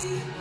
It's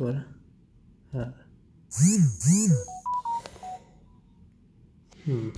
pastora. Ah. É. Hum.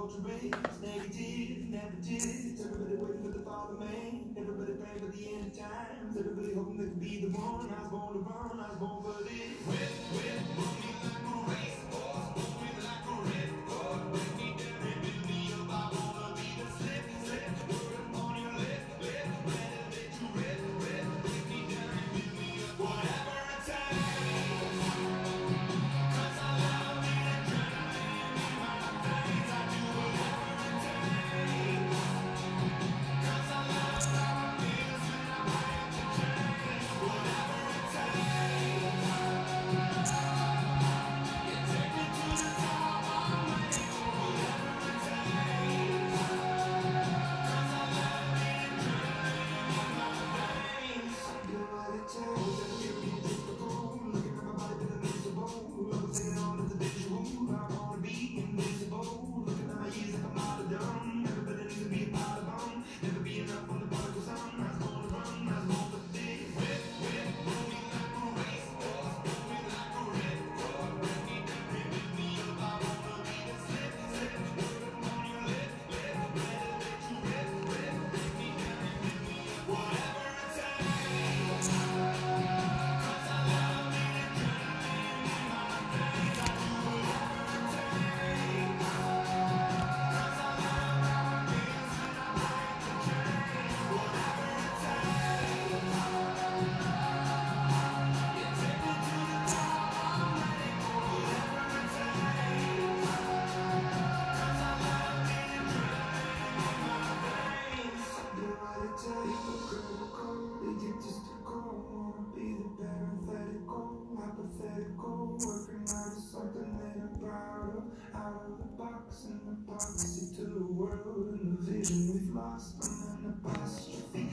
Vulture race. Negative. Everybody waiting for the father man. Everybody praying for the end of times. Everybody hoping they can be the one. I was born to burn. I was born for this. Out of the box and hypocrisy to the world and the vision we've lost. I'm an apostrophe.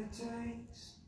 It takes.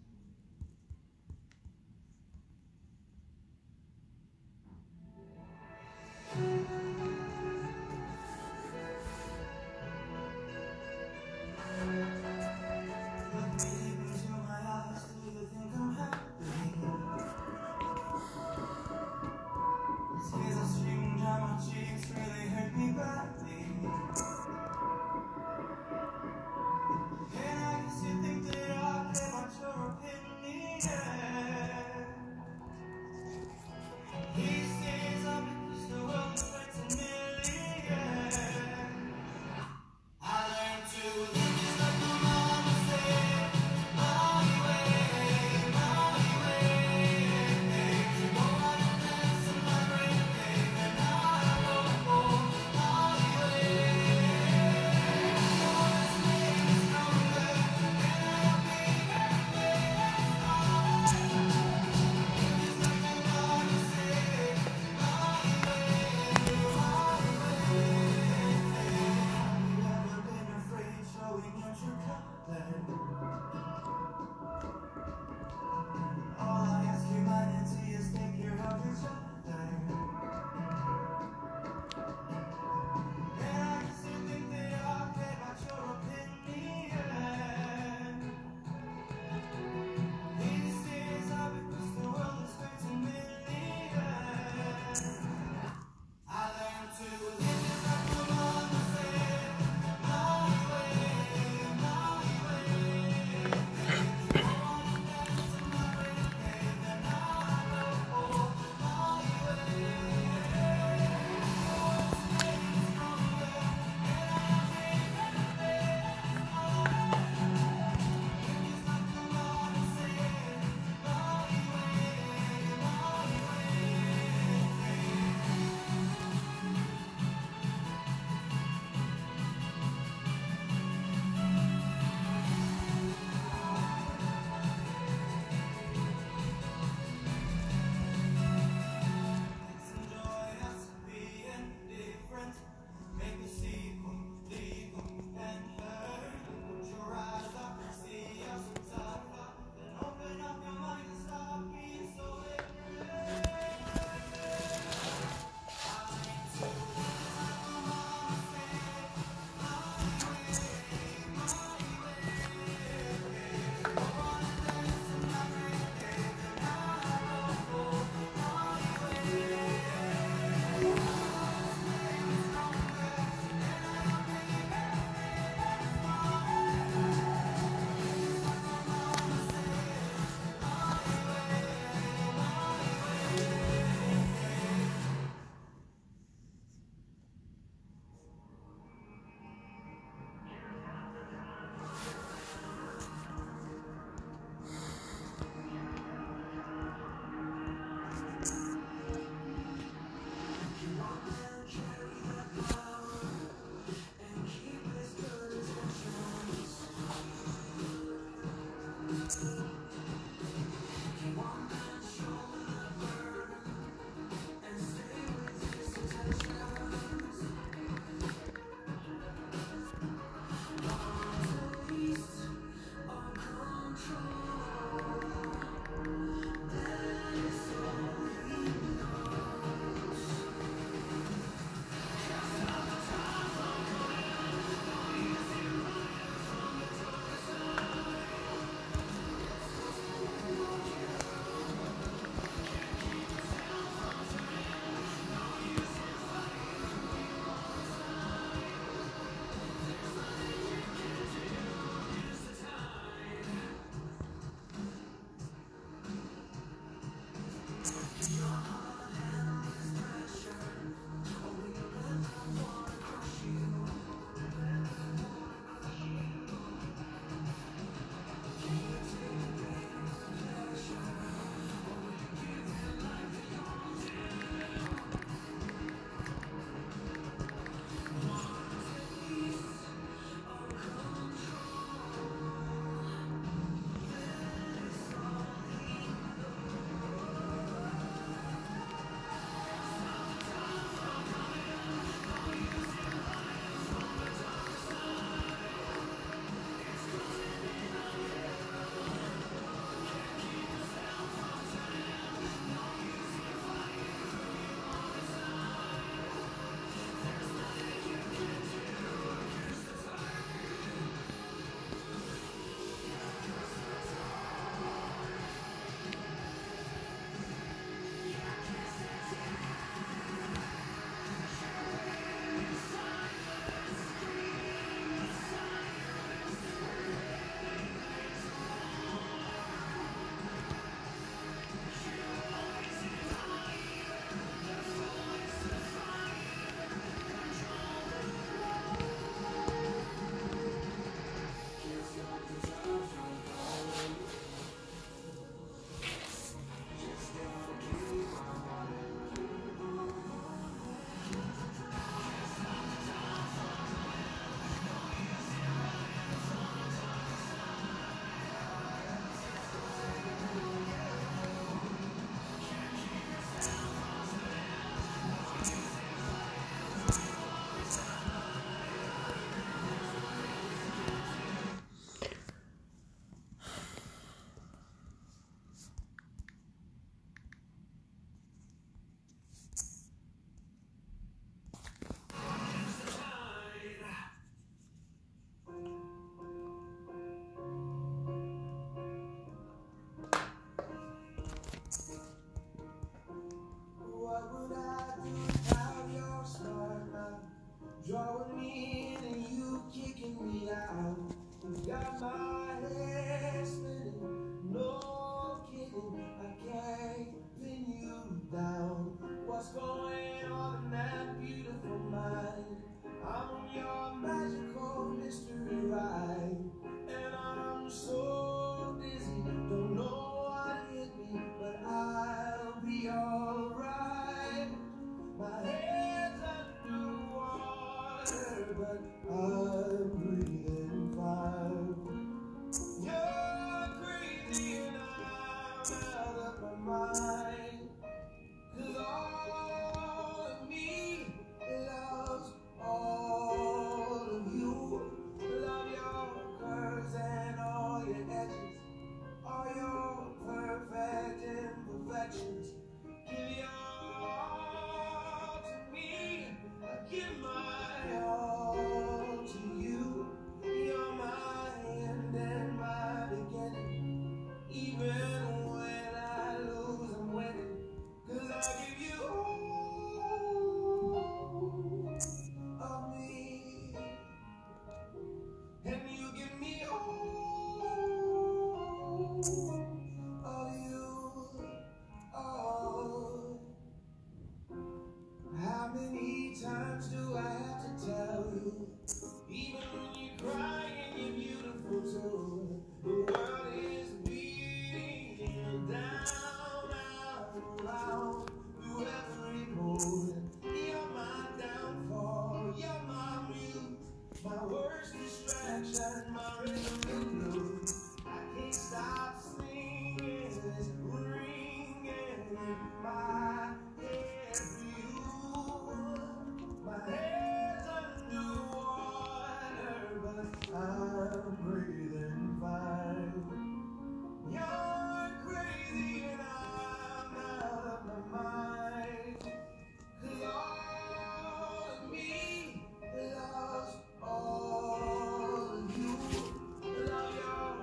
Thank